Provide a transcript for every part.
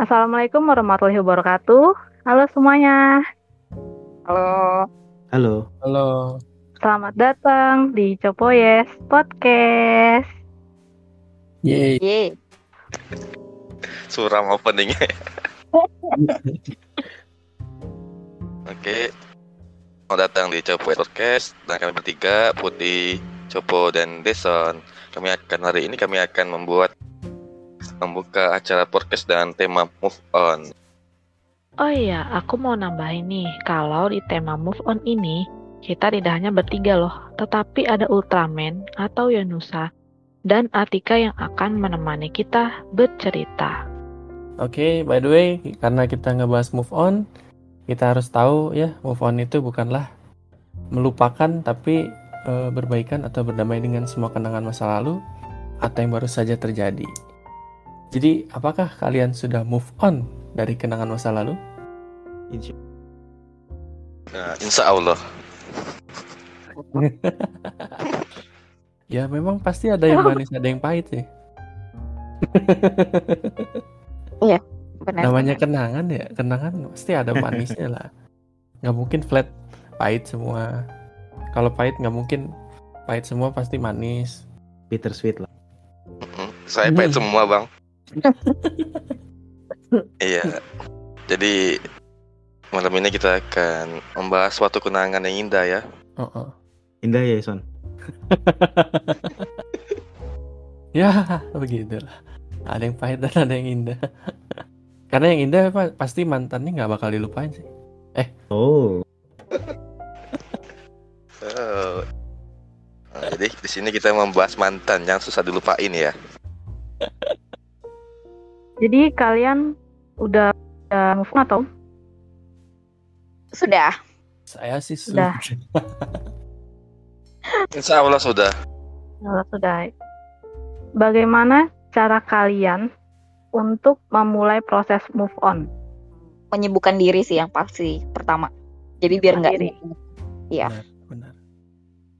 Assalamualaikum warahmatullahi wabarakatuh. Halo semuanya. Halo. Halo. Halo. Selamat datang di Copoyes Podcast. Yeay. Yeay. Suram openingnya. Oke. Mau datang di Copo Podcast dan kami bertiga Putih, Copo dan Deson. Kami akan hari ini kami akan membuat membuka acara podcast dengan tema move on. Oh iya, aku mau nambahin nih, kalau di tema move on ini, kita tidak hanya bertiga loh, tetapi ada Ultraman atau Yonusa dan Atika yang akan menemani kita bercerita. Oke, by the way, karena kita ngebahas move on, kita harus tahu ya, move on itu bukanlah melupakan tapi e, berbaikan atau berdamai dengan semua kenangan masa lalu atau yang baru saja terjadi. Jadi, apakah kalian sudah move on dari kenangan masa lalu? Insya Nah, insya Allah. Ya, memang pasti ada yang manis, ada yang pahit ya. Benar. Namanya kenangan ya, kenangan pasti ada manisnya lah. Nggak mungkin flat pahit semua. Kalau pahit nggak mungkin pahit semua pasti manis. bittersweet lah. Saya pahit semua bang. Iya. Jadi malam ini kita akan membahas suatu kenangan yang indah ya. Oh, oh. Indah ya, Son. Ya, begitulah. Ada yang pahit dan ada yang indah. Karena yang indah pa- pasti mantannya nggak bakal dilupain sih. Oh. Oh. Nah, jadi di sini kita membahas mantan yang susah dilupain ya. Jadi kalian udah, udah move on atau? Sudah. Saya sih Udah. sudah. Insya Allah sudah. Kalau sudah. Bagaimana cara kalian untuk memulai proses move on? Menyibukkan diri sih yang pasti pertama. Jadi biar nggak Diri. Iya. Benar.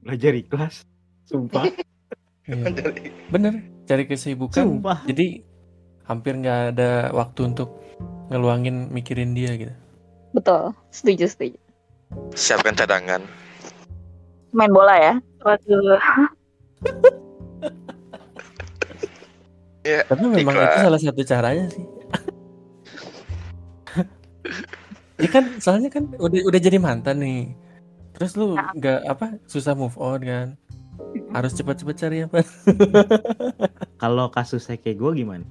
Belajar ikhlas. Sumpah. Iya. Bener, cari kesibukan. Sumpah. Jadi hampir nggak ada waktu untuk ngeluangin mikirin dia gitu. Betul. Setuju, setuju. Siapkan cadangan. Main bola ya. Waduh. Ya, Tapi memang Ikhlas. itu salah satu caranya sih. ya kan, soalnya kan udah udah jadi mantan nih. Terus lu Nah. nggak apa susah move on kan? Harus cepat-cepat cari apa? Kalau kasusnya kayak gue gimana?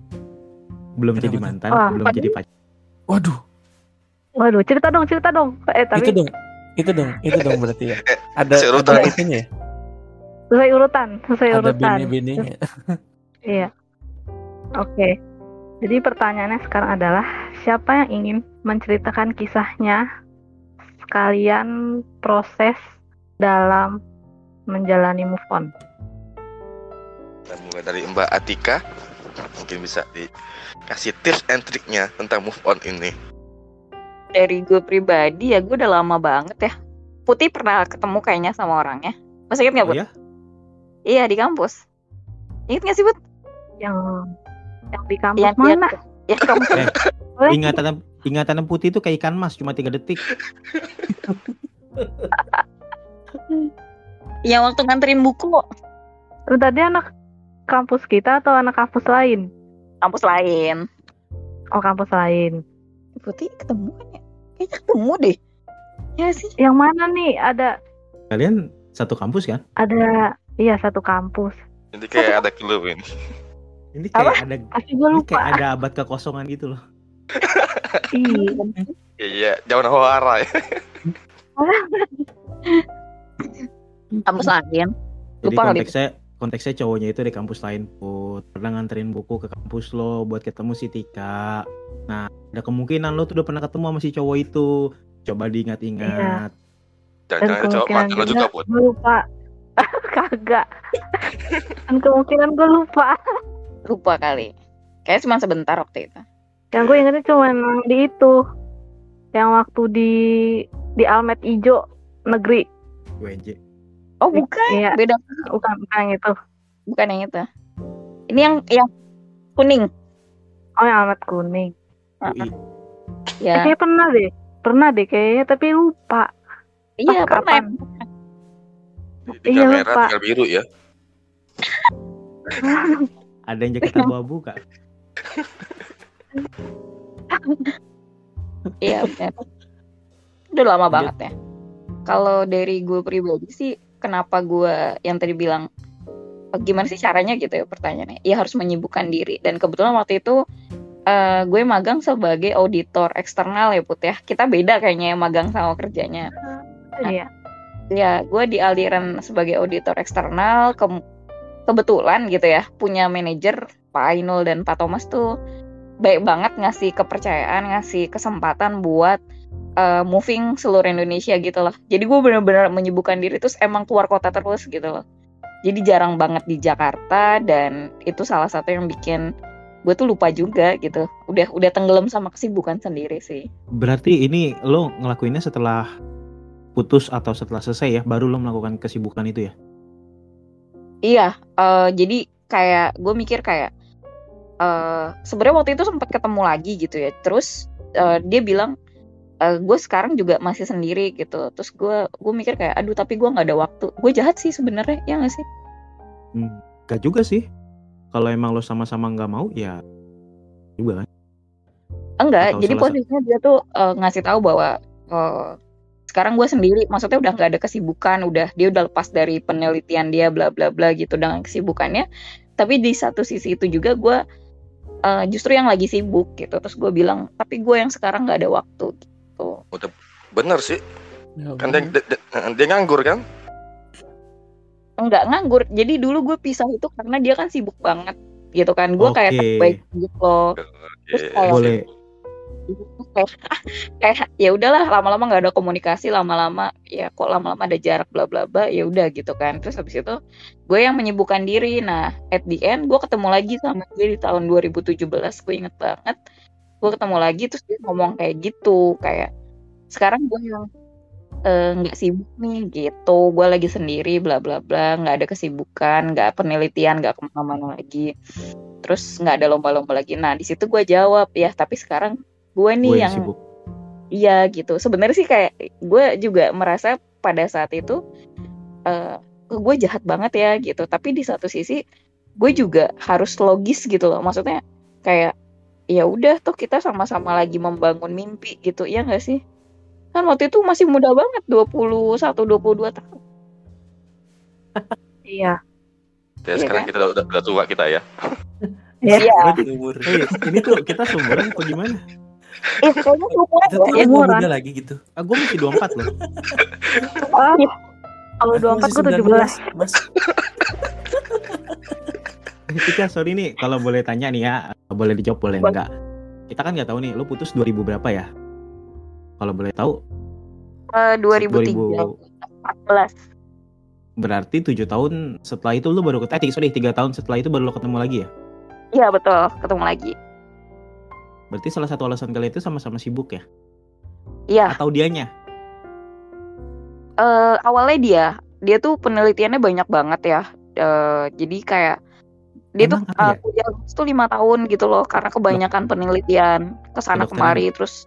Belum Kenapa jadi tuh? mantan, Wah, belum jadi pacar. Waduh, Waduh, cerita dong, cerita dong. Eh, tapi itu dong, itu dong, itu dong berarti ya. Ada Serutan. ada itunya ya? sesuai urutan, sesuai Ada urutan. bini-bininya. Iya. Oke. Jadi pertanyaannya sekarang adalah siapa yang ingin menceritakan kisahnya sekalian proses dalam menjalani move on? Kita mulai dari Mbak Atika. Mungkin bisa dikasih tips and triknya tentang move on ini. Dari gue pribadi ya gue udah lama banget ya. Putih pernah ketemu kayaknya sama orangnya. Masih inget nggak, Oh Put? ya? Iya, di kampus. Ingat nggak sih, Put? Yang yang di kampus Yang mana? Ya, kampus. Eh? Ingatan ingatan putih itu kayak ikan mas, cuma tiga detik. yang waktu nganterin buku Lu tadi anak kampus kita atau anak kampus lain? kampus lain. Oh, kampus lain. Putih ketemu kan ya? Kayaknya ketemu deh. Ya sih. Yang mana nih? Ada Kalian satu kampus kan? ada iya satu kampus. Jadi kayak ada clue ini. Ini kayak ada Pasti gue ini lupa. kayak ada abad kekosongan gitu loh. Iya. Iya, jangan hawara ya. Kampus lain. Jadi Lupa kali. konteksnya konteksnya cowoknya itu di kampus lain put pernah nganterin buku ke kampus lo buat ketemu si Tika nah ada kemungkinan lo tuh udah pernah ketemu sama si cowok itu coba diingat-ingat Jangan Dan jangan cowok kemungkinan mantan lo juga put. gue lupa. Kagak. Dan kemungkinan gue lupa. Lupa kali. Kayaknya cuma sebentar waktu itu. Yang gue ingetnya cuma yang di itu. Yang waktu di di Almet Ijo negeri. WJ Oh bukan, Iya, beda. bukan bukan yang itu. Bukan yang itu. Ini yang yang kuning. Oh yang Almet kuning. UI. Eh, Ya, kayak pernah deh. Pernah deh kayaknya tapi lupa. iya pas pernah. kapan? Di Iya, kamera lupa. tinggal biru ya. Ada yang jaket abu-abu kak. Iya benar. Udah lama banget ya. Kalau dari gue pribadi sih, kenapa gue yang tadi bilang "Eh, gimana sih caranya gitu ya pertanyaannya? Ya harus menyibukkan diri. Dan kebetulan waktu itu eh, gue magang sebagai auditor eksternal ya Put ya. Kita beda kayaknya ya magang sama kerjanya. Iya. Ya, gue di aliran sebagai auditor eksternal. ke- kebetulan gitu ya, punya manajer Pak Ainul dan Pak Thomas tuh baik banget ngasih kepercayaan, ngasih kesempatan buat uh, moving seluruh Indonesia gitu loh. Jadi gue bener-bener menyibukkan diri terus emang keluar kota terus gitu loh. Jadi jarang banget di Jakarta dan itu salah satu yang bikin gue tuh lupa juga gitu. Udah udah tenggelam sama kesibukan sendiri sih. Berarti ini lo ngelakuinnya setelah putus atau setelah selesai ya, baru lo melakukan kesibukan itu ya? Iya, eh, jadi kayak gue mikir kayak eh sebenarnya waktu itu sempat ketemu lagi gitu ya. Terus eh, dia bilang eh, gue sekarang juga masih sendiri gitu. Terus gue gue mikir kayak aduh tapi gue nggak ada waktu. Gue jahat sih sebenarnya ya nggak sih? Hmm, gak juga sih. Kalau emang lo sama-sama nggak mau ya juga kan. Enggak. Atau jadi posisinya dia tuh eh, ngasih tahu bahwa eh, sekarang gue sendiri. Maksudnya udah nggak ada kesibukan. Udah dia udah lepas dari penelitian dia bla bla bla gitu dengan kesibukannya. Tapi di satu sisi itu juga gue eh, justru yang lagi sibuk gitu. Terus gue bilang tapi gue yang sekarang nggak ada waktu gitu. Bener sih. Ya, Kan dia, dia, dia- dia nganggur kan? enggak nganggur. Jadi dulu gue pisah itu karena dia kan sibuk banget gitu kan. Gue kayak Oke. baik gitu loh. Terus Oke. kayak- Boleh. kayak kayak ya udahlah lama-lama nggak ada komunikasi lama-lama ya kok lama-lama ada jarak bla bla bla ya udah gitu kan terus habis itu gue yang menyibukkan diri nah at the end gue ketemu lagi sama dia di tahun 2017 gue inget banget gue ketemu lagi terus dia ngomong kayak gitu kayak sekarang gue yang eh, nggak sibuk nih gitu. Gue lagi sendiri bla bla bla nggak ada kesibukan nggak penelitian nggak ke mana-mana lagi. Terus nggak ada lomba-lomba lagi. Nah di situ gue jawab ya tapi sekarang gue nih Gue yang sibuk. iya gitu. Sebenarnya sih kayak gue juga merasa pada saat itu eh gue jahat banget ya gitu. Tapi di satu sisi gue juga harus logis gitu loh. Maksudnya kayak ya udah tuh kita sama-sama lagi membangun mimpi gitu ya nggak sih kan waktu itu masih muda banget 21 22 tahun Iya. Ya, Iya sekarang kan? kita udah, udah tua kita ya. Iya. iya Berarti, eh, ini tuh kita seumuran apa gimana? eh, kayaknya seumuran Kita tuh ya. umuran. muda lagi gitu. Ah, gue masih 24 loh. Ah, kalau Aku 24 gue masih 17. 19, Mas. Tika, sorry nih, kalau boleh tanya nih ya, boleh dijawab boleh enggak? Kita kan nggak tahu nih, lu putus 2000 berapa ya? Kalau boleh tahu, Eh, 2003 2000 14 berarti tujuh tahun setelah itu lu baru ketemu, eh, sorry tiga tahun setelah itu baru lo ketemu lagi ya? iya betul ketemu lagi Berarti salah satu alasan kalian itu sama-sama sibuk ya? iya Atau dianya? eh awalnya dia dia tuh penelitiannya banyak banget ya Eh, jadi kayak dia Emang tuh apa eh, ya? kuliah tuh lima tahun gitu loh karena kebanyakan penelitian ke sana Kedokteran kemari terus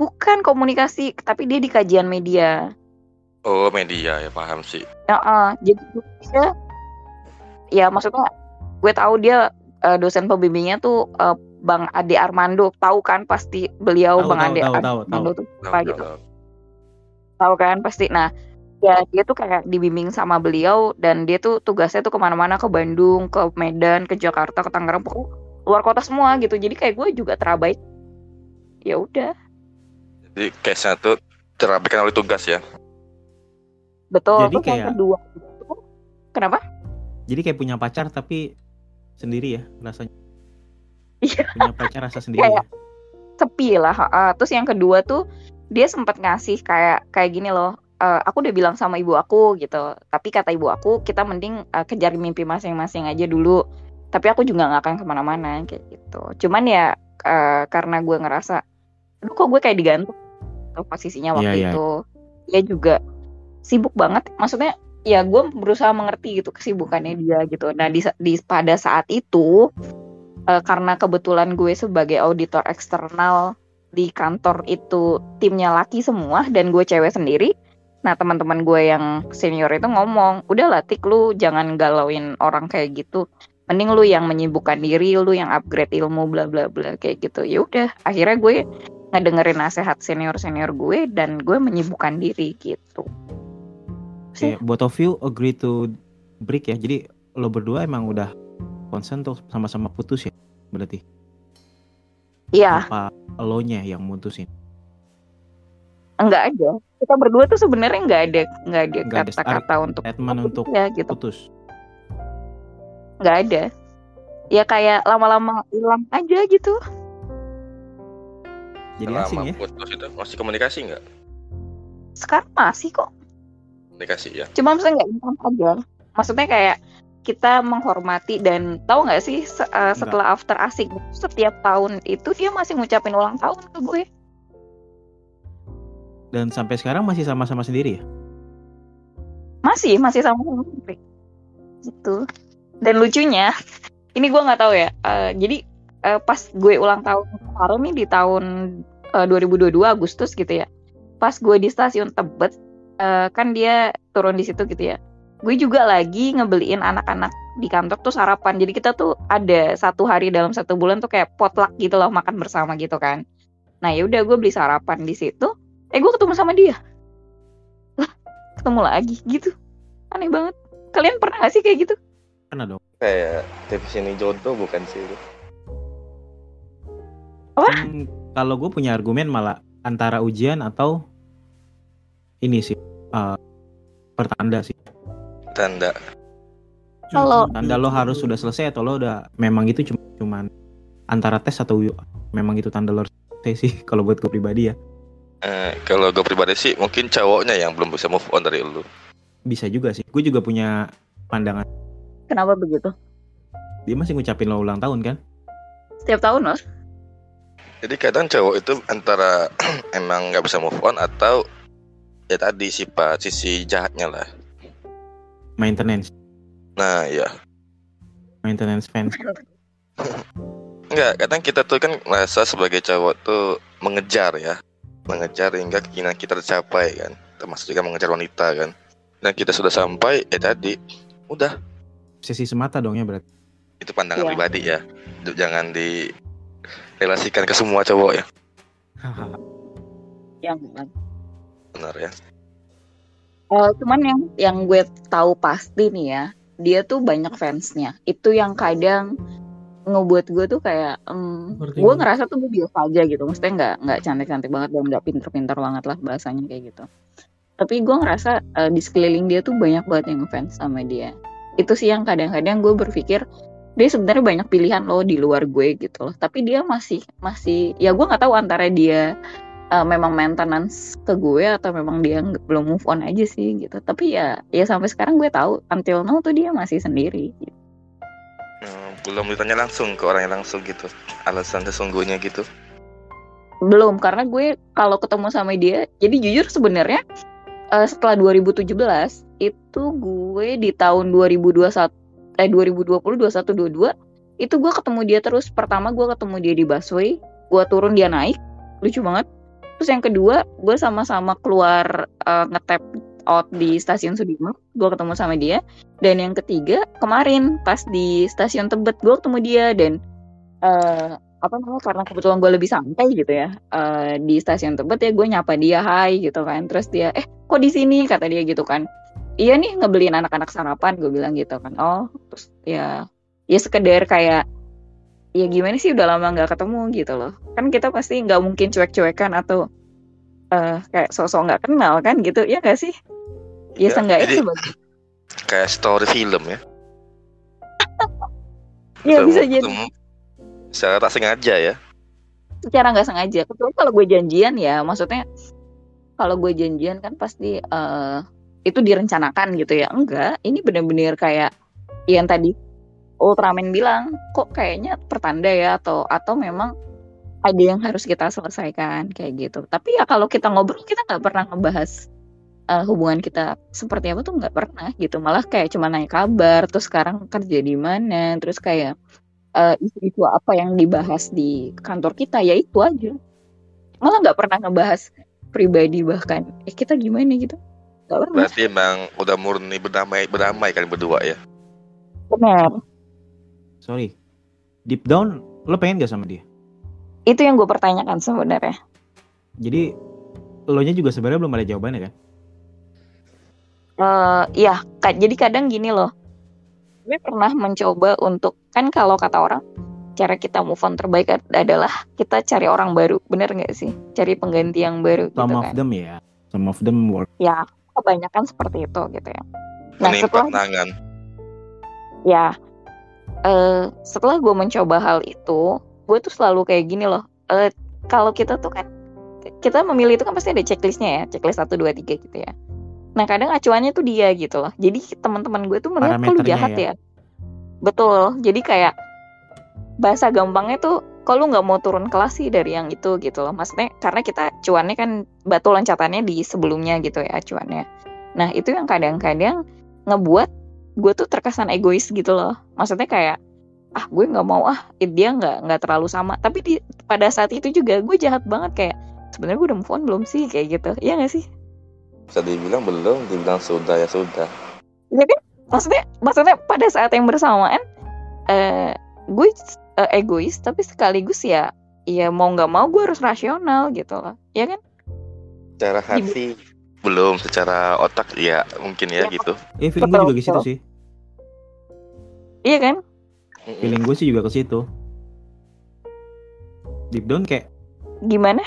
bukan komunikasi tapi dia di kajian media. Oh media ya paham sih. ya eh, jadi dia ya maksudnya gue tahu dia eh, dosen pembimbingnya tuh eh, Bang Ade Armando. Tahu kan pasti beliau Tahu, Bang tahu, Ade tahu, tahu, Armando tuh Tahu, apa tahu, gitu. tahu. tahu kan pasti. Nah ya dia tuh kayak dibimbing sama beliau dan dia tuh tugasnya tuh ke mana-mana ke Bandung ke Medan ke Jakarta ke Tangerang pokoknya luar kota semua gitu jadi kayak gue juga terabai ya udah Jadi case-nya tuh terabaikan oleh tugas ya. betul Jadi terus yang kayak- kedua itu kenapa Jadi kayak punya pacar tapi sendiri ya rasanya? Iya. Punya pacar rasa sendiri Kayak- ya? sepi lah terus yang kedua tuh dia sempat ngasih kayak kayak gini loh "Eh, aku udah bilang sama ibu aku gitu. Tapi kata ibu aku kita mending eh, kejar mimpi masing-masing aja dulu. Tapi aku juga nggak akan ke mana-mana kayak gitu. Cuman ya eh, karena gue ngerasa aduh kok gue kayak digantung tuh posisinya waktu Iya, iya. itu. Dia juga sibuk banget. Maksudnya ya gue berusaha mengerti gitu kesibukannya dia gitu. Nah di, di pada saat itu eh, karena kebetulan gue sebagai auditor eksternal di kantor itu timnya laki semua dan gue cewek sendiri. Nah teman-teman gue yang senior itu ngomong, udah latih lu jangan galauin orang kayak gitu. Mending lu yang menyibukkan diri, lu yang upgrade ilmu bla bla bla kayak gitu. Ya udah, akhirnya gue ngedengerin nasihat senior senior gue dan gue menyibukkan diri gitu. Oke, both of you agree to break ya. Jadi lo berdua emang udah konsen tuh sama-sama putus ya berarti. Iya, Apa lo nya yang mutusin? Enggak ada. Kita berdua tuh sebenarnya nggak ada nggak ada kata-kata untuk Statement untuk ya gitu. putus. nggak ada ya kayak lama-lama hilang aja gitu Jadi Selama asing ya. putus itu masih komunikasi nggak? sekarang masih kok Komunikasi ya. cuma maksudnya nggak intens aja maksudnya kayak kita menghormati dan tahu nggak sih se- eh, setelah after asik setiap tahun itu dia masih ngucapin ulang tahun ke gue Dan sampai sekarang masih sama-sama sendiri ya. masih masih sama gue gitu. Dan lucunya ini gue nggak tahu ya eh, jadi eh, pas gue ulang tahun kemarin nih di tahun eh, 2022 Agustus gitu ya pas gue di stasiun Tebet eh, kan dia turun di situ gitu ya gue juga lagi ngebeliin anak-anak di kantor tuh sarapan. Jadi kita tuh ada satu hari dalam satu bulan tuh kayak potluck gitu loh makan bersama gitu kan. Nah ya udah gue beli sarapan di situ eh gue ketemu sama dia lah ketemu lagi gitu aneh banget kalian pernah gak sih kayak gitu Pernah dong. Kayak definisi jodoh bukan sih itu. Hmm, kalau gue punya argumen malah antara ujian atau ini sih eh, pertanda sih. Tanda. Kalau- tanda lo harus sudah selesai atau lo udah memang itu cuma cuman antara tes atau memang itu tanda lo selesai sih kalau buat gue pribadi ya. Eh, kalau gue pribadi sih mungkin cowoknya yang belum bisa move on dari lu. Bisa juga sih. Gue juga punya pandangan. kenapa begitu Dia masih ngucapin lo ulang tahun kan? setiap tahun loh Jadi kadang cowok itu antara emang nggak bisa move on atau ya tadi sifat sisi jahatnya lah. Maintenance, Nah ya maintenance fans. Enggak, kadang kita tuh kan merasa sebagai cowok tuh mengejar ya Mengejar hingga keinginan kita tercapai kan. Termasuk juga mengejar wanita kan. Dan kita sudah sampai, ya tadi Udah, Sesi semata dong ya berarti. itu pandangan Iya. pribadi ya. Jangan direlasikan ke semua cowok ya. Yang Benar ya. Eh, cuman yang yang gue tahu pasti nih ya dia tuh banyak fansnya. Itu yang kadang ngebuat gue tuh kayak Ngerti gue ngerasa tuh gue biasa aja gitu. Maksudnya nggak nggak cantik cantik banget dan nggak pinter pinter banget lah bahasanya kayak gitu. Tapi gue ngerasa eh, di sekeliling dia tuh banyak banget yang ngefans sama dia. Itu sih yang kadang-kadang gue berpikir dia sebenarnya banyak pilihan loh di luar gue gitu loh. Tapi dia masih masih ya gue nggak tahu antara dia eh, memang maintenance ke gue atau memang dia belum move on aja sih gitu. Tapi ya ya sampai sekarang gue tahu until now tuh dia masih sendiri gitu. Hmm, Belum ditanya langsung ke orang yang langsung gitu. Alasan sesungguhnya gitu. Belum karena gue kalau ketemu sama dia jadi jujur sebenarnya eh, setelah 2017 itu gue di tahun 2021 eh 2020 21 22 itu gue ketemu dia terus. Pertama gue ketemu dia di busway gue turun dia naik lucu banget. Terus yang kedua gue sama-sama keluar eh, ngetap out di stasiun Sudirman gue ketemu sama dia. Dan yang ketiga kemarin pas di stasiun Tebet gue ketemu dia. Dan eh apa namanya karena kebetulan gue lebih santai gitu ya eh, di stasiun Tebet ya gue nyapa dia hai gitu kan. Terus dia eh kok di sini? kata dia gitu kan. Iya nih ngebeliin anak-anak sarapan gue bilang gitu kan. Oh terus ya ya sekedar kayak ya gimana sih udah lama nggak ketemu gitu loh. Kan kita pasti nggak mungkin cuek-cuekan atau eh kayak sosok nggak kenal kan gitu ya gak sih? Ya, Ya, seenggaknya sebagai Kayak story film ya. Ya Ketemu- bisa jadi Secara tak sengaja ya. Secara nggak sengaja. Kecuali kalau gue janjian ya, maksudnya kalau gue janjian kan pasti eh, itu direncanakan gitu ya. Enggak, ini bener-bener kayak yang tadi Ultraman bilang, kok kayaknya pertanda ya? Atau atau memang ada yang harus kita selesaikan kayak gitu. Tapi ya kalau kita ngobrol kita nggak pernah ngebahas eh, hubungan kita seperti apa tuh nggak pernah gitu. Malah kayak cuma nanya kabar, terus sekarang kerja di mana, terus kayak eh, isu-isu apa yang dibahas di kantor kita ya itu aja malah nggak pernah ngebahas pribadi bahkan eh kita gimana gitu nggak pernah Berarti emang udah murni berdamai berdamai kan berdua ya. benar Sorry. Deep down, lo pengen gak sama dia? Itu yang gue pertanyakan sebenarnya Jadi, lo nya juga sebenarnya belum ada jawabannya kan? eh ya ka- jadi kadang gini loh gue pernah mencoba untuk kan kalau kata orang cara kita move on terbaik ad- adalah kita cari orang baru bener nggak sih cari pengganti yang baru gitu Some of kan them ya. Some of them work. ya kebanyakan seperti itu gitu ya nah Menimpa setelah tangan. ya eh setelah gue mencoba hal itu gue tuh selalu kayak gini loh eh kalau kita tuh kan kita memilih itu kan pasti ada checklistnya ya checklist satu dua tiga gitu ya. Nah kadang acuannya tuh dia gitu loh. Jadi teman-teman gue tuh melihat Parameternya jahat ya. ya. betul. Jadi kayak bahasa gampangnya tuh lu nggak mau turun kelas sih dari yang itu? gitu loh. Maksudnya karena kita cuannya kan batu loncatannya di sebelumnya gitu ya cuannya nah itu yang kadang-kadang ngebuat gue tuh terkesan egois gitu loh. Maksudnya kayak ah gue nggak mau ah dia nggak nggak terlalu sama tapi di pada saat itu juga gue jahat banget kayak sebenarnya gue udah move on belum sih kayak gitu iya gak sih Bisa dibilang belum, dibilang sudah ya sudah. Iya kan? maksudnya maksudnya pada saat yang bersamaan eh gue eh, egois tapi sekaligus ya ya mau nggak mau gue harus rasional gitu loh ya kan Secara hati belum, secara otak ya mungkin ya Ya. gitu. Eh, feeling gue Betul, juga betul. sih. iya kan Feeling gue sih juga ke situ. Deep down kayak gimana?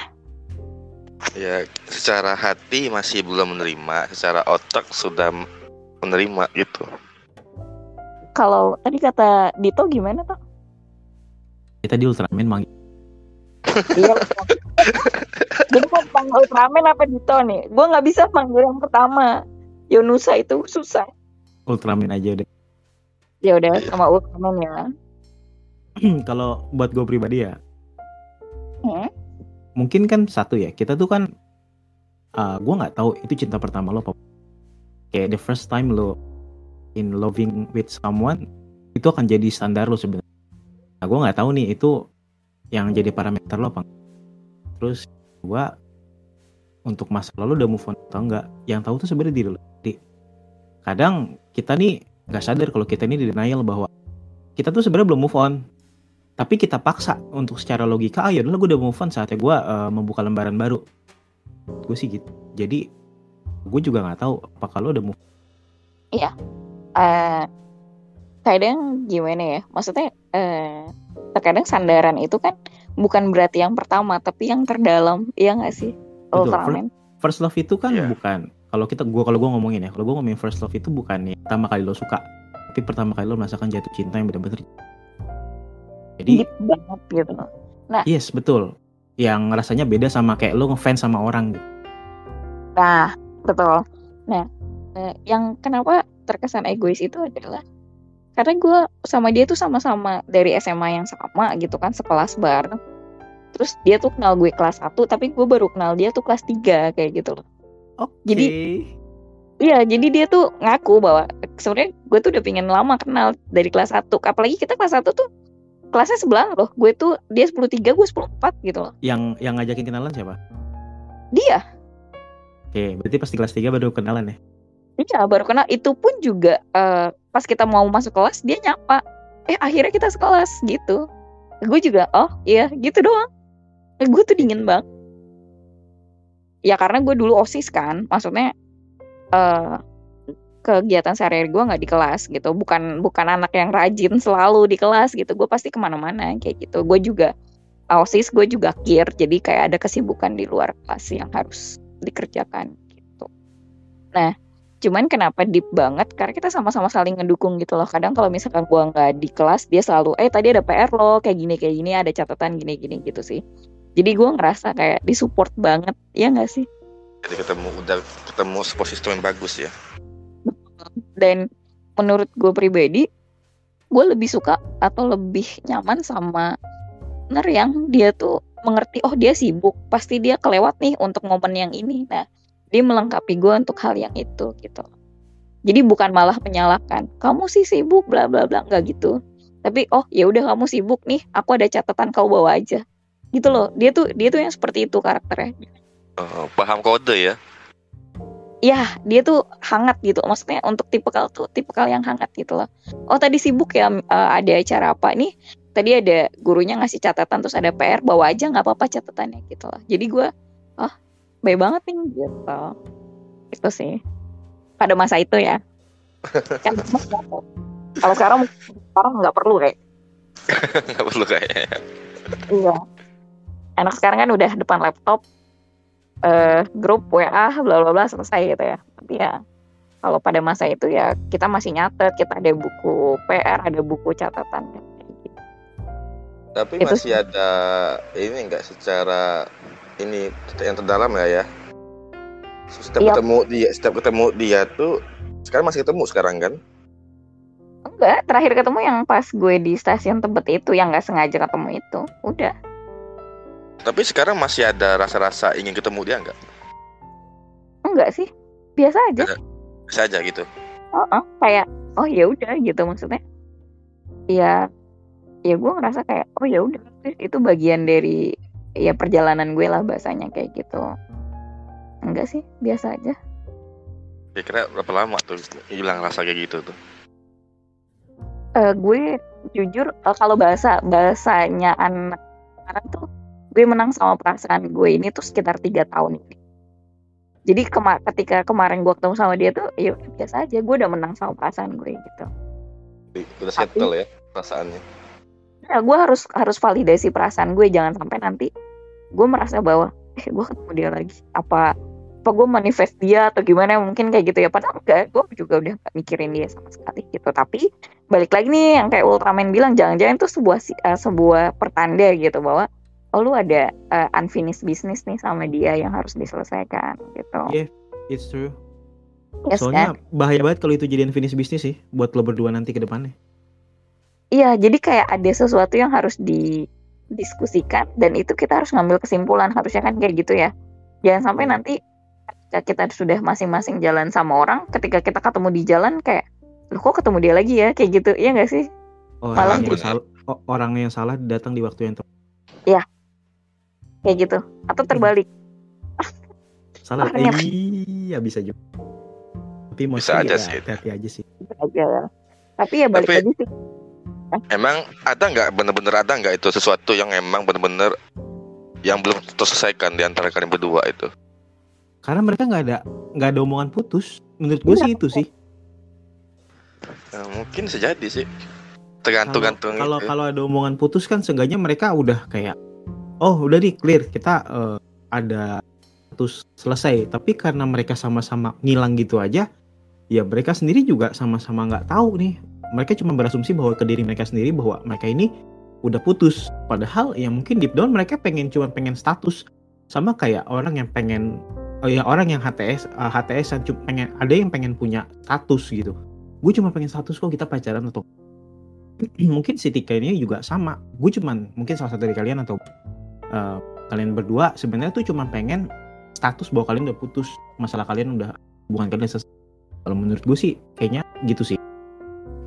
Ya, secara hati masih belum menerima, secara otak sudah menerima gitu. kalau tadi kata Dito gimana tuh kita di Ultraman manggil. Iya. Jadi mau panggil Ultraman apa Dito nih? Gue nggak bisa panggil yang pertama. Yonusa itu susah. Ultraman aja udah. Ya udah sama Ultraman ya. Kalau buat gue pribadi ya, Hmm? mungkin kan satu ya kita tuh kan uh, gue nggak tahu itu cinta pertama lo apa. Kayak the first time lo in loving with someone itu akan jadi standar lo sebenarnya. Nah gue nggak tahu nih itu yang jadi parameter lo apa terus gua untuk masa lalu udah move on atau enggak yang tahu tuh sebenarnya diri lo kadang kita nih nggak sadar kalau kita ini di denial bahwa kita tuh sebenarnya belum move on. Tapi kita paksa untuk secara logika ah yaudah gue udah move on saatnya gue uh, membuka lembaran baru. Gue sih gitu. Jadi gue juga nggak tahu apakah lo udah move eh kadang gimana ya maksudnya eh terkadang sandaran itu kan bukan berarti yang pertama tapi yang terdalam. Iya nggak sih? Betul, Ultraman. First love itu kan Iya. bukan kalau kita gua kalau gue ngomongin ya kalau gue ngomongin first love itu bukan ya pertama kali lo suka tapi pertama kali lo merasakan jatuh cinta yang benar-benar jadi deep banget gitu. Loh yes betul. Yang rasanya beda sama kayak lo ngefans sama orang gitu. nah betul. Nah eh, yang kenapa terkesan egois itu adalah karena gue sama dia tuh sama-sama dari SMA yang sama gitu kan sekelas bareng. Terus dia tuh kenal gue kelas 1 tapi gue baru kenal dia tuh kelas 3 kayak gitu loh Jadi- Iya, jadi dia tuh ngaku bahwa sebenarnya gue tuh udah pingin lama kenal dari kelas 1. Apalagi kita kelas 1 tuh kelasnya sebelah loh. Gue tuh dia 10 3, gue 10 4 gitu loh. yang yang ngajakin kenalan siapa Dia, oke berarti pas di kelas 3 baru kenalan ya iya baru kenal. Itu pun juga eh, pas kita mau masuk kelas dia nyapa. Eh akhirnya kita sekelas gitu. Gue juga oh iya gitu doang. Gue tuh dingin banget. Ya karena gue dulu osis kan, maksudnya eh kegiatan sehari-hari gue nggak di kelas gitu. Bukan bukan anak yang rajin selalu di kelas gitu. Gue pasti ke mana-mana kayak gitu. Gue juga osis gue juga kir jadi kayak ada kesibukan di luar kelas yang harus dikerjakan gitu. Nah cuman kenapa deep banget? Karena kita sama-sama saling ngedukung gitu loh. Kadang kalau misalkan gue nggak di kelas dia selalu eh tadi ada PR loh kayak gini kayak gini ada catatan gini gini gitu sih jadi gue ngerasa kayak disupport banget ya nggak sih? Jadi ketemu udah ketemu support system yang bagus ya. dan menurut gue pribadi gue lebih suka atau lebih nyaman sama partner yang dia tuh mengerti oh dia sibuk pasti dia kelewat nih untuk momen yang ini. Nah dia melengkapi gue untuk hal yang itu gitu. Jadi bukan malah menyalahkan kamu sih sibuk bla bla bla nggak gitu. Tapi oh ya udah kamu sibuk nih aku ada catatan kau bawa aja gitu loh. Dia tuh dia tuh yang seperti itu karakternya. Oh, paham kode ya. ya dia tuh hangat gitu. Maksudnya untuk tipikal tuh tipikal yang hangat gitu loh. Oh tadi sibuk ya eh, ada acara apa? Nih tadi ada gurunya ngasih catatan terus ada PR bawa aja nggak apa-apa catatannya gitu loh. Jadi gue oh baik banget nih gitu. Itu sih. Pada masa itu ya. Kan kalau sekarang sekarang nggak perlu kayak. Nggak perlu kayaknya. Iya. Anak sekarang kan udah depan laptop, eh grup WA, bla bla bla selesai gitu ya. Tapi ya kalau pada masa itu ya kita masih nyatet, kita ada buku PR, ada buku catatan. Tapi Itu masih ada ini enggak secara ini yang terdalam ya ya. Setiap Iya. ketemu dia, setiap ketemu dia tuh sekarang masih ketemu sekarang kan? Enggak, terakhir ketemu yang pas gue di stasiun Tebet itu yang nggak sengaja ketemu itu. Udah. Tapi sekarang masih ada rasa-rasa ingin ketemu dia enggak? Enggak sih. Biasa aja. Bisa aja gitu. Heeh, kayak oh ya udah gitu maksudnya. Ya ya gue ngerasa kayak oh ya udah itu bagian dari ya perjalanan gue lah bahasanya kayak gitu. Enggak sih, biasa aja. Kira-kira berapa lama tuh hilang rasa kayak gitu tuh? Eh, gue jujur eh, kalau bahasa bahasanya anak sekarang tuh gue menang sama perasaan gue ini tuh sekitar tiga tahun ini. Jadi kema ketika kemarin gue ketemu sama dia tuh ya biasa aja gue udah menang sama perasaan gue gitu. Udah settle ya perasaannya. Ya gue harus harus validasi perasaan gue jangan sampai nanti gue merasa bahwa eh gue ketemu dia lagi apa apa gue manifest dia atau gimana mungkin kayak gitu ya padahal enggak gue juga udah gak mikirin dia sama sekali gitu tapi balik lagi nih yang kayak Ultraman bilang jangan-jangan itu sebuah eh, sebuah pertanda gitu bahwa oh lu ada eh, unfinished business nih sama dia yang harus diselesaikan gitu Iya. It's true. Yes, Soalnya kan? bahaya banget kalau itu jadian finish bisnis sih buat lo berdua nanti ke depannya. Iya, jadi kayak ada sesuatu yang harus didiskusikan dan itu kita harus ngambil kesimpulan harusnya kan kayak gitu ya. Jangan sampai Iya. nanti ketika kita sudah masing-masing jalan sama orang, ketika kita ketemu di jalan kayak, loh kok ketemu dia lagi ya, kayak gitu, iya nggak sih? Orang Malah yang gitu. salah, orang yang salah datang di waktu yang tepat. Kayak gitu, atau terbalik. Salah. Iya bisa juga. Tapi Bisa mostly aja ya sih. hati-hati aja sih. aja. Tapi ya balik Tapi- lagi sih. Emang ada nggak bener-bener ada nggak itu sesuatu yang emang bener-bener yang belum terselesaikan di antara kalian berdua itu? Karena mereka nggak ada nggak ada omongan putus. Menurut gue Iya. sih itu sih. Ya, mungkin sejadi sih. Tergantung Kalau kalau ada omongan putus kan seenggaknya mereka udah kayak oh udah nih clear kita eh, ada putus selesai. Tapi karena mereka sama-sama ngilang gitu aja, ya mereka sendiri juga sama-sama nggak tahu nih. Mereka cuma berasumsi bahwa ke diri mereka sendiri bahwa mereka ini udah putus. Padahal ya mungkin deep down mereka pengen cuma pengen status sama kayak orang yang pengen oh ya orang yang HTS eh, HTS cuma pengen ada yang pengen punya status gitu. Gue cuma pengen status kok kita pacaran atau mungkin si Tika ini juga sama. Gue cuman mungkin salah satu dari kalian atau eh, kalian berdua sebenarnya tuh cuma pengen status bahwa kalian udah putus, masalah kalian udah hubungan kalian selesai. Kalau menurut gue sih kayaknya gitu sih.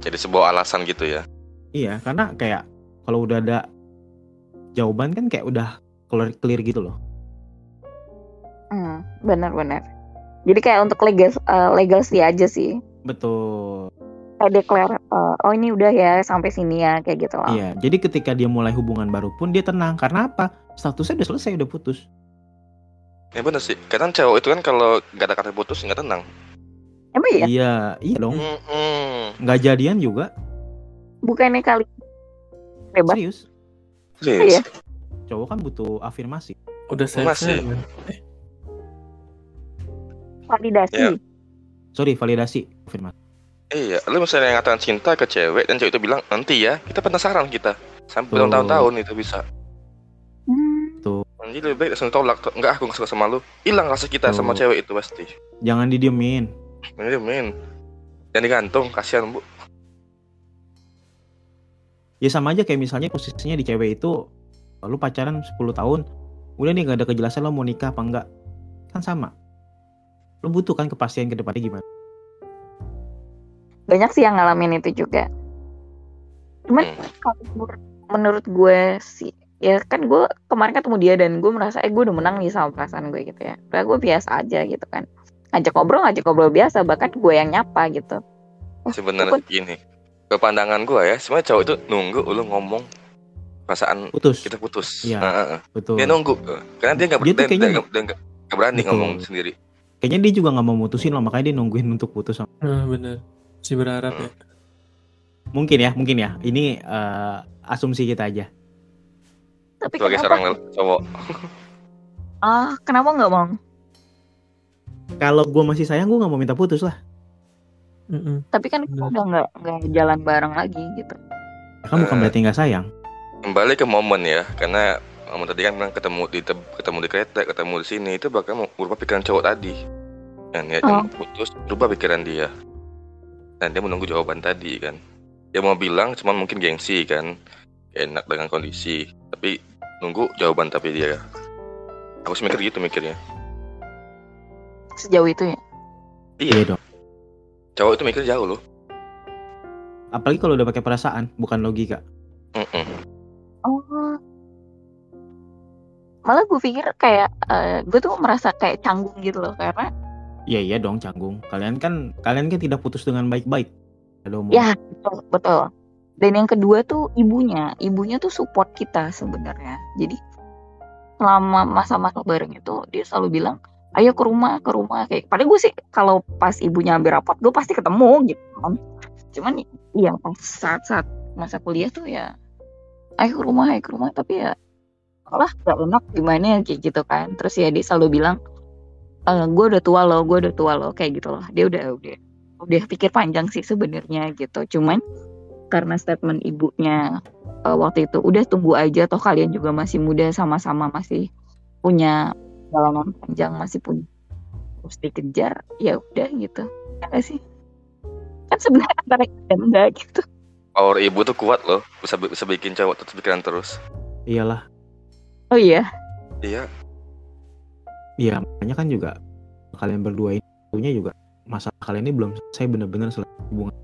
Jadi sebuah alasan gitu ya. Iya, karena kayak kalau udah ada jawaban kan kayak udah clear, clear gitu loh. Hmm, benar-benar. Jadi kayak untuk legal legal sih aja sih. Betul. Kayak declare, eh, oh ini udah ya sampai sini ya kayak gitu loh. Iya, jadi ketika dia mulai hubungan baru pun dia tenang. Karena apa? Statusnya udah selesai, udah putus. Ya bener sih. Kadang cewek itu kan kalau nggak ada kata putus nggak tenang. Emang iya? Iya, iya dong. Nggak jadian juga. Bukannya kali bebas? Serius. Serius. Iya. Cowok kan butuh afirmasi. Udah saya Masih. validasi. Iya. Sorry, validasi afirmasi. Iya, lu misalnya ngatakan cinta ke cewek dan cewek itu bilang nanti ya, kita penasaran kita sampai Tuh. bertahun-tahun itu bisa. Jadi lebih baik langsung tolak, enggak aku nggak suka sama lu, hilang rasa kita sama Tuh. cewek itu pasti. Jangan didiemin. Ini men, dan digantung, kasihan bu. Ya sama aja kayak misalnya posisinya di cewek itu lu pacaran 10 tahun, udah nih gak ada kejelasan lo mau nikah apa enggak. Kan sama. Lu butuh kan kepastian ke depannya gimana. banyak sih yang ngalamin itu juga. cuman Hmm. kalau menurut gue sih ya kan gue kemarin ketemu dia dan gue merasa eh gue udah menang nih sama perasaan gue gitu ya Padahal gue biasa aja gitu kan ngajak ngobrol ngajak ngobrol biasa bahkan gue yang nyapa gitu Sebenarnya Bukan. gini, ke pandangan gua ya, sebenarnya cowok itu nunggu lu ngomong perasaan Putus. kita putus. Iya. Nah, uh, uh. Betul. Dia nunggu, uh. karena dia nggak Dia kayaknya dia nggak- dia nggak nggak berani Betul. ngomong sendiri. Kayaknya dia juga nggak mau mutusin loh, makanya dia nungguin untuk putus. sama- Nah, bener. Si berharap ya. Mungkin ya, mungkin ya. Ini eh, asumsi kita aja. Tapi Sebagai kenapa seorang cowok, ah kenapa nggak mau Kalau gue masih sayang, gue nggak mau minta putus lah. Mm-mm. tapi kan kita udah nggak nggak jalan bareng lagi gitu Ya kan bukan Eh. berarti nggak sayang. kembali ke momen ya, karena kamu tadi kan bilang ketemu di ketemu di kereta, ketemu di sini itu bakal berubah pikiran cowok tadi. Dan dia Oh. kan putus, berubah pikiran dia. Dan dia menunggu jawaban tadi kan. Dia mau bilang cuman mungkin gengsi kan. Enak dengan kondisi, tapi nunggu jawaban tapi dia. Aku sih mikir gitu mikirnya. sejauh itu ya Iya Iya, dong. cowok itu mikir jauh loh. Apalagi kalau udah pakai perasaan, bukan logika. Mm-mm. oh malah gue pikir kayak eh, gue tuh merasa kayak canggung gitu loh karena Iya iya dong canggung. Kalian kan kalian kan tidak putus dengan baik-baik. Ada omongan. Ya, betul, betul. Dan yang kedua tuh ibunya. Ibunya tuh support kita sebenarnya. Jadi selama masa-masa bareng itu dia selalu bilang, ayo ke rumah, ke rumah. Kayak padahal gue sih kalau pas ibunya hampir rapat, gue pasti ketemu gitu kan. Cuman iya pas saat-saat masa kuliah tuh ya, ayo ke rumah, ayo ke rumah. Tapi ya, lah gak enak gimana kayak gitu kan. Terus ya dia selalu bilang, e, gue udah tua loh, gue udah tua loh. Kayak gitu loh. Dia udah, udah udah pikir panjang sih sebenarnya gitu cuman karena statement ibunya eh, waktu itu. Udah tunggu aja. Toh kalian juga masih muda sama-sama masih punya jalanan panjang masih punya terus dikejar ya udah gitu. Ya nggak sih? Kan sebenarnya antara dan enggak gitu. Power ibu tuh kuat loh, bisa bisa bikin cowok tetap pikiran terus. Iyalah. oh iya? Iya, Iya, makanya kan juga kalian berdua ini punya juga masalah kalian ini belum selesai benar-benar selesai hubungan.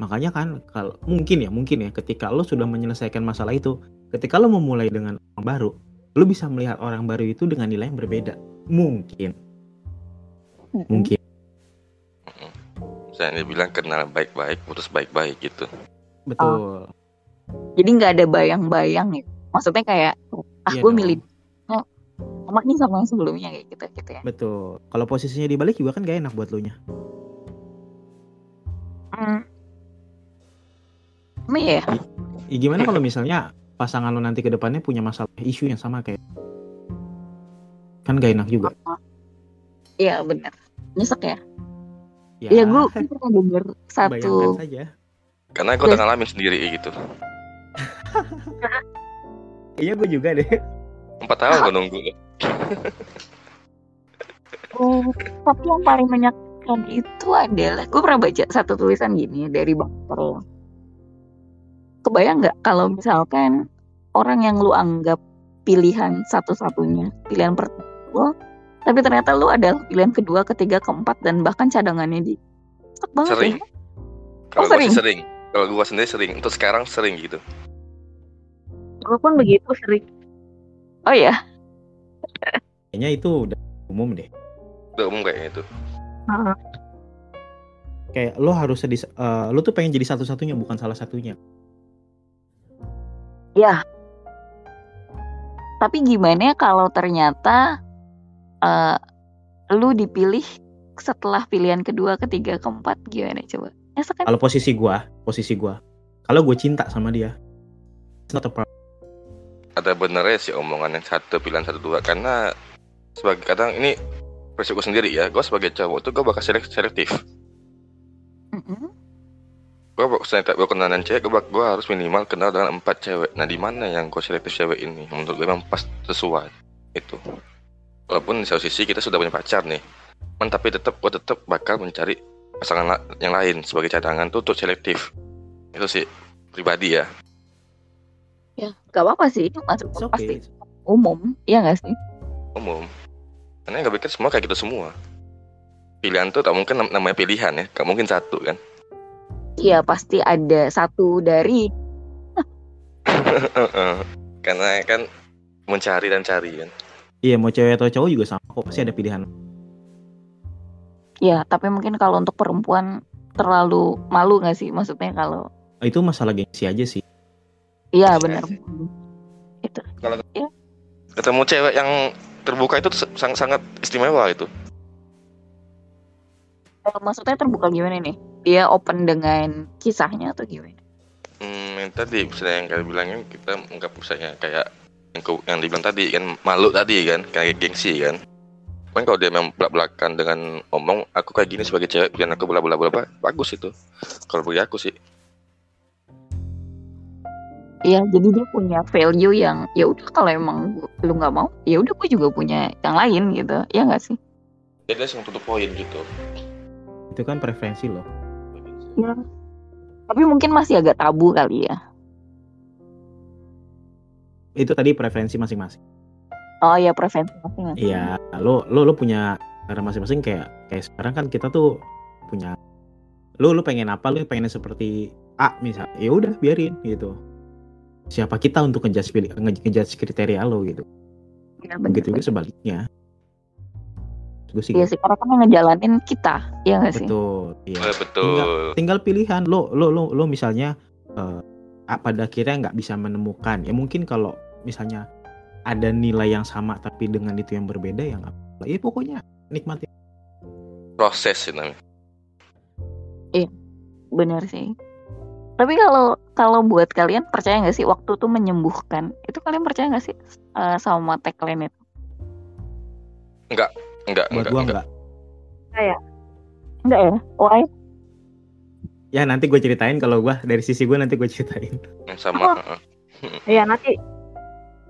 Makanya kan kalau mungkin ya, mungkin ya ketika lo sudah menyelesaikan masalah itu, ketika lo memulai dengan orang baru, lo bisa melihat orang baru itu dengan nilai yang berbeda. Mungkin, mungkin. saya bilang kenal baik-baik, putus baik-baik gitu. Betul. jadi nggak ada bayang-bayang ya maksudnya kayak ah Iya gue milih oh, sama nih sama yang sebelumnya kayak gitu gitu ya Betul. Kalau posisinya dibalik juga kan gak enak buat lo nya. hmm. Emang iya ya Ya, gimana kalau misalnya pasangan lo nanti ke depannya punya masalah isu yang sama kayak kan gak enak juga. iya benar nyesek ya Ya, Iya gue pernah denger satu saja. Karena gue udah ngalamin sendiri gitu. Iya gue juga deh. Empat tahun gue nunggu. Oh, tapi yang paling menyakitkan itu adalah gue pernah baca satu tulisan gini dari Bang Pro. Kebayang nggak kalau misalkan orang yang lu anggap pilihan satu-satunya, pilihan pertama, tapi ternyata lu adalah pilihan kedua, ketiga, keempat, dan bahkan cadangannya di Stuck banget Sering. ya. Kalau Oh, sering? sering. Kalau gue sendiri sering. Untuk sekarang sering gitu. Gue pun begitu sering. Oh ya, Kayaknya itu udah umum deh. Udah umum kayaknya itu. Heeh. Kayak lo harus di, eh, lo tuh pengen jadi satu-satunya bukan salah satunya. Ya. Tapi gimana kalau ternyata eh, lu dipilih setelah pilihan kedua, ketiga, keempat, gimana coba? Kan? Kalau posisi gua, posisi gua. Kalau gue cinta sama dia. It's not a problem. Ada benernya sih omongan yang satu pilihan satu dua karena sebagai kadang ini prinsip gue sendiri ya. Gue sebagai cowok tuh gue bakal selek- selektif. Mm-mm. Gue setiap gue kenalan cewek, gue, gue harus minimal kenal dengan empat cewek. Nah di mana yang gue selektif cewek ini? Menurut gue memang pas sesuai itu. Walaupun di satu sisi kita sudah punya pacar nih, Men, tapi tetap gue tetap bakal mencari pasangan la- yang lain sebagai cadangan tuh untuk selektif. Itu sih pribadi ya. Ya, gak apa-apa sih, itu masuk It's pasti okay. umum, iya gak sih? umum. Karena nggak pikir semua kayak gitu semua. Pilihan tuh tak mungkin nam- namanya pilihan ya, gak mungkin satu kan. Iya, pasti ada satu dari Heeh. Karena kan mencari dan cari kan. Iya mau cewek atau cowok juga sama kok pasti ada pilihan. Ya, tapi mungkin kalau untuk perempuan terlalu malu nggak sih? Maksudnya kalau Itu masalah gengsi aja sih. iya benar. Ketemu cewek yang terbuka itu sangat sangat istimewa itu. Eh, Maksudnya terbuka gimana nih? Dia open dengan kisahnya atau gimana? Hmm, yang tadi misalnya yang kalian bilangin kita anggap misalnya kayak yang, ke- yang dibilang tadi kan malu tadi kan kayak gengsi kan. Kan kalau dia memang belak-belakan dengan omong aku kayak gini sebagai cewek dan aku bla bla bla bla bagus itu. Kalau bagi aku sih. Iya, jadi dia punya value yang ya udah kalau emang lu nggak mau, ya udah gue juga punya yang lain gitu. Ya nggak sih? Dia langsung tutup poin gitu. Itu kan preferensi loh. Ya. Tapi mungkin masih agak tabu kali ya. Itu tadi preferensi masing-masing. Oh iya preferensi masing-masing. Iya, lo lo lo punya cara masing-masing kayak kayak sekarang kan kita tuh punya lo lo pengen apa lo pengen seperti A misal ya udah biarin gitu siapa kita untuk ngejudge pilih nge- ngejudge kriteria lo gitu bener. begitu juga sebaliknya gue sih Iya gitu. sih, karena kan yang ngejalanin kita, ya nggak sih? betul iya Eh, betul. tinggal pilihan lo lo lo lo misalnya eh, ah, pada akhirnya nggak bisa menemukan ya mungkin kalau misalnya ada nilai yang sama tapi dengan itu yang berbeda ya nggak apa-apa. ya pokoknya nikmati Proses sih namanya. Bener sih. Tapi kalau kalau buat kalian percaya nggak sih waktu tuh menyembuhkan? Itu kalian percaya nggak sih eh, sama tagline itu? Enggak, buat enggak, gua enggak. nggak Enggak ya? Why? ya nanti gue ceritain kalau gua dari sisi gue nanti gue ceritain Yang sama. heeh. Iya nanti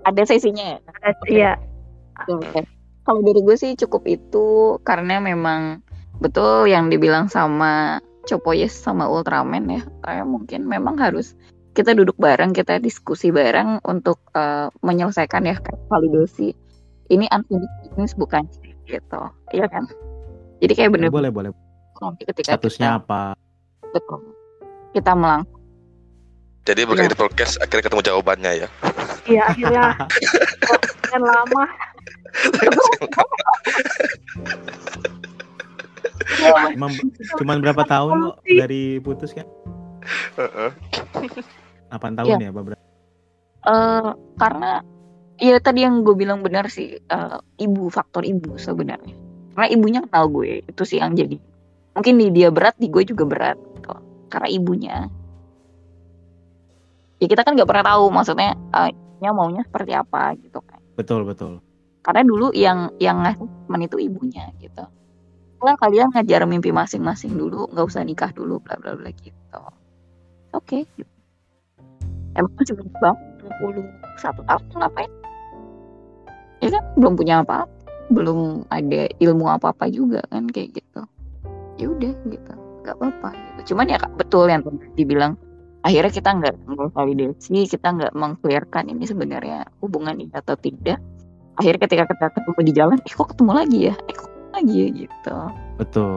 Ada sesinya ya? iya Oke. Kalau dari gue sih cukup itu karena memang betul yang dibilang sama Chopoyes sama Ultraman ya. Kayak mungkin memang harus kita duduk bareng, kita diskusi bareng untuk eh, menyelesaikan ya validasi. Ini unfinished business bukan sih, gitu. Iya kan? Jadi kayak bener boleh boleh nanti ketika statusnya kita, apa betul. Kita melang Jadi berkali di podcast akhirnya ketemu jawabannya ya. iya akhirnya kan lama Emang cuman berapa tahun kok dari putus kan Heeh. 8 tahun ya apa berapa eh karena ya tadi yang gue bilang benar sih eh, ibu faktor ibu sebenarnya. Karena ibunya kenal gue itu sih yang jadi. Mungkin di dia berat di gue juga berat gitu. karena ibunya. Ya kita kan nggak pernah tahu maksudnya nya maunya seperti apa gitu kan. Betul betul. Karena dulu yang yang ngasih teman itu ibunya gitu. Lah kalian ngajar mimpi masing-masing dulu nggak usah nikah dulu bla bla bla gitu. Oke gitu. emang masih banyak banget 21 tahun ngapain ya kan belum punya apa belum ada ilmu apa apa juga kan kayak gitu. Ya udah gitu. Nggak apa-apa gitu. Cuman ya Kak, betul yang dibilang akhirnya kita nggak nggak validasi kita nggak mengclearkan ini sebenarnya hubungan ini atau tidak. Akhirnya ketika kita ketemu di jalan eh kok ketemu lagi ya? Eh kok ketemu lagi ya? Gitu. Betul.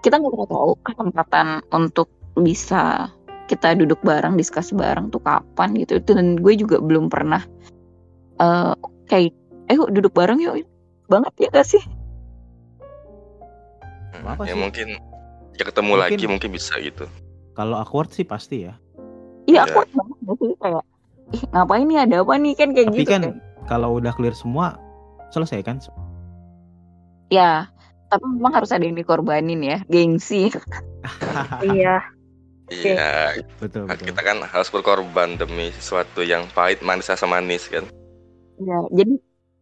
Kita nggak pernah tahu kesempatan untuk bisa kita duduk bareng diskusi bareng tuh kapan gitu. Dan gue juga belum pernah eh kayak eh duduk bareng yuk banget ya gak sih? Apa ya sih? mungkin ya ketemu Mungkin- lagi mungkin bisa gitu. kalau awkward sih pasti ya. Iya Iya. aku banget gak sih? Kayak ih ngapain nih? Ada apa nih? Kan kayak tapi gitu kan kalau udah clear semua selesai kan? Ya tapi memang harus ada yang dikorbanin ya gengsi. Iya. Iya, betul betul. Kita kan harus berkorban demi sesuatu yang pahit manis rasa manis kan. Ya jadi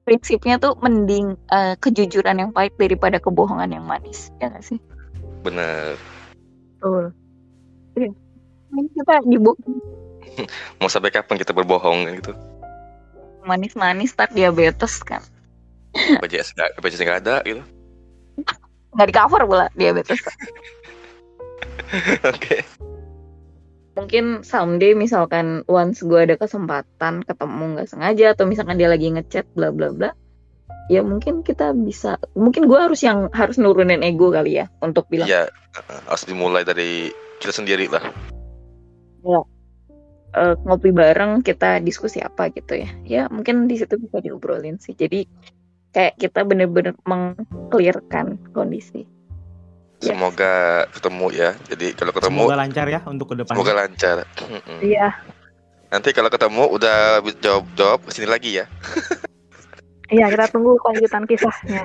prinsipnya tuh mending eh, kejujuran yang pahit daripada kebohongan yang manis ya gak sih Bener. betul ini kita dibohong Mau sampai kapan kita berbohong gitu? manis-manis tak diabetes kan BPJS nggak BPJS nggak ada gitu. nggak di cover pula diabetes Oke. Mungkin someday misalkan once gue ada kesempatan ketemu nggak sengaja atau misalkan dia lagi ngechat bla bla bla ya mungkin kita bisa mungkin gue harus yang harus nurunin ego kali ya untuk bilang uh, harus dimulai dari kita sendiri lah. eh, ngopi bareng kita diskusi apa gitu ya ya mungkin di situ bisa diobrolin sih jadi kayak kita bener-bener mengclearkan kondisi. Semoga ketemu ya. Jadi kalau ketemu Semoga lancar ya untuk ke depan. semoga lancar. Iya, Nanti kalau ketemu udah jawab jawab ke sini lagi ya. iya kita tunggu kelanjutan kisahnya.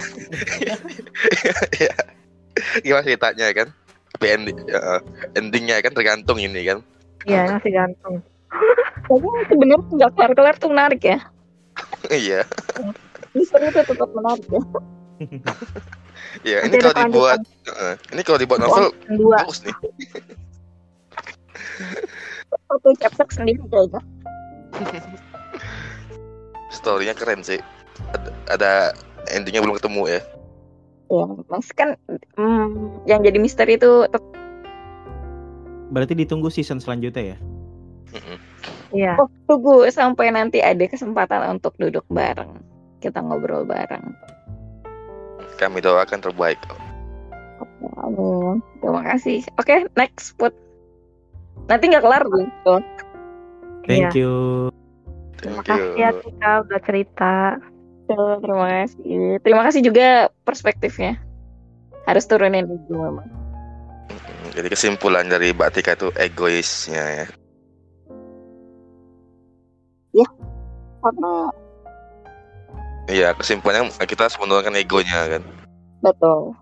Iya. Gimana ceritanya kan? Tapi ending, ya, endingnya kan tergantung ini kan. Iya, masih gantung. tapi sebenarnya nggak kelar-kelar tuh menarik ya Iya. misteri itu tetap menarik ya Iya, ini kalau dibuat Heeh. ini kalau dibuat novel bagus nih. satu chapter sendiri kayaknya Storynya keren sih. Ada, ada endingnya belum ketemu ya. ya mas kan hmm, yang jadi misteri itu Berarti ditunggu season selanjutnya ya. Iya. oh, tunggu sampai nanti ada kesempatan untuk duduk bareng kita ngobrol bareng Kami doakan terbaik. Amin. Terima kasih. Oke, next put. Nanti nggak kelar gitu. Thank you. Terima Thank kasih ya. Tika udah cerita. Terima kasih. Terima kasih juga perspektifnya. Harus turunin ego memang. Jadi kesimpulan dari Mbak Tika itu egoisnya ya. Karena Iya, kesimpulannya kita harus menurunkan egonya kan. betul.